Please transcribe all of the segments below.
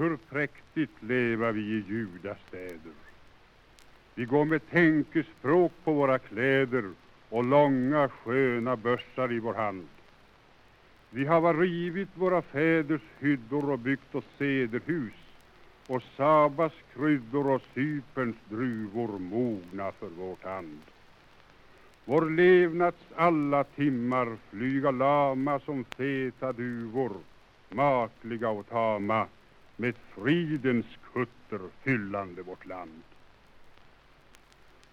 Hur präktigt leva vi i judastäder. Vi går med tänkespråk på våra kläder och långa sköna bössar i vår hand. Vi har rivit våra fäders hyddor och byggt oss sederhus och Sabas kryddor och Cyperns druvor mogna för vårt hand. Vår levnads alla timmar flyga lama som feta duvor, makliga och tama, med fridens kutter fyllande vårt land.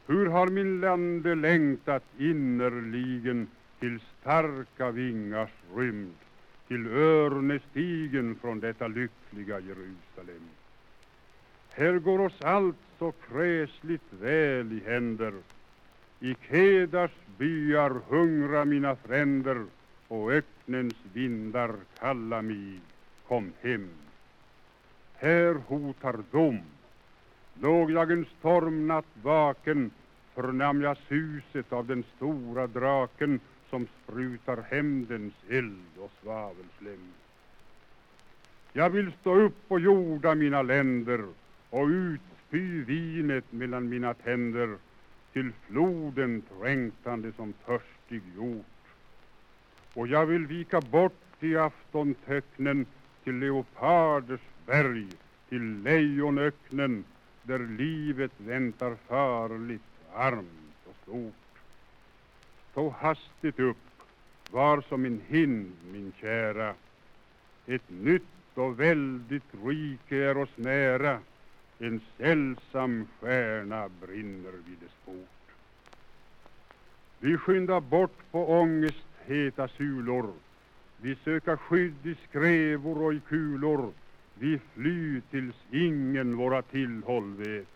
Hur har min lande längtat innerligen till starka vingars rymd, till örnestigen från detta lyckliga Jerusalem. Här går oss allt så kräsligt väl i händer. I Kedars byar hungra mina fränder och öknens vindar kalla mig, kom hem. Här hotar dom. Låg jag en stormnatt vaken förnam jag suset av den stora draken som sprutar hämndens eld och svavelslem. Jag vill stå upp och jorda mina länder och utspy vinet mellan mina tänder till floden trängtande som törstig hjort. Och jag vill vika bort i aftontöcknen till leoparders berg, till lejonöknen där livet väntar farligt, varmt och stort. Stå hastigt upp, var som en hind, min kära. Ett nytt och väldigt rike är oss nära. En sällsam stjärna brinner vid dess port. Vi skyndar bort på ångestheta sulor. Vi söka skydd i skrevor och i kulor. Vi fly tills ingen våra tillhåll vet.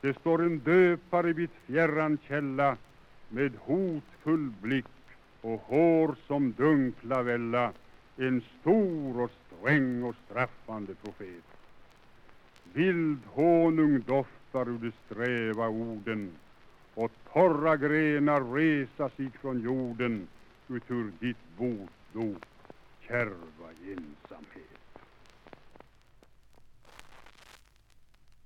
Det står en döpare vid fjärran källa med hotfull blick och hår som dunkla välla en stor och sträng och straffande profet. Vild honung doftar ur de sträva orden och torra grenar resa sig från jorden ut ur ditt botdop, kärva ensamhet.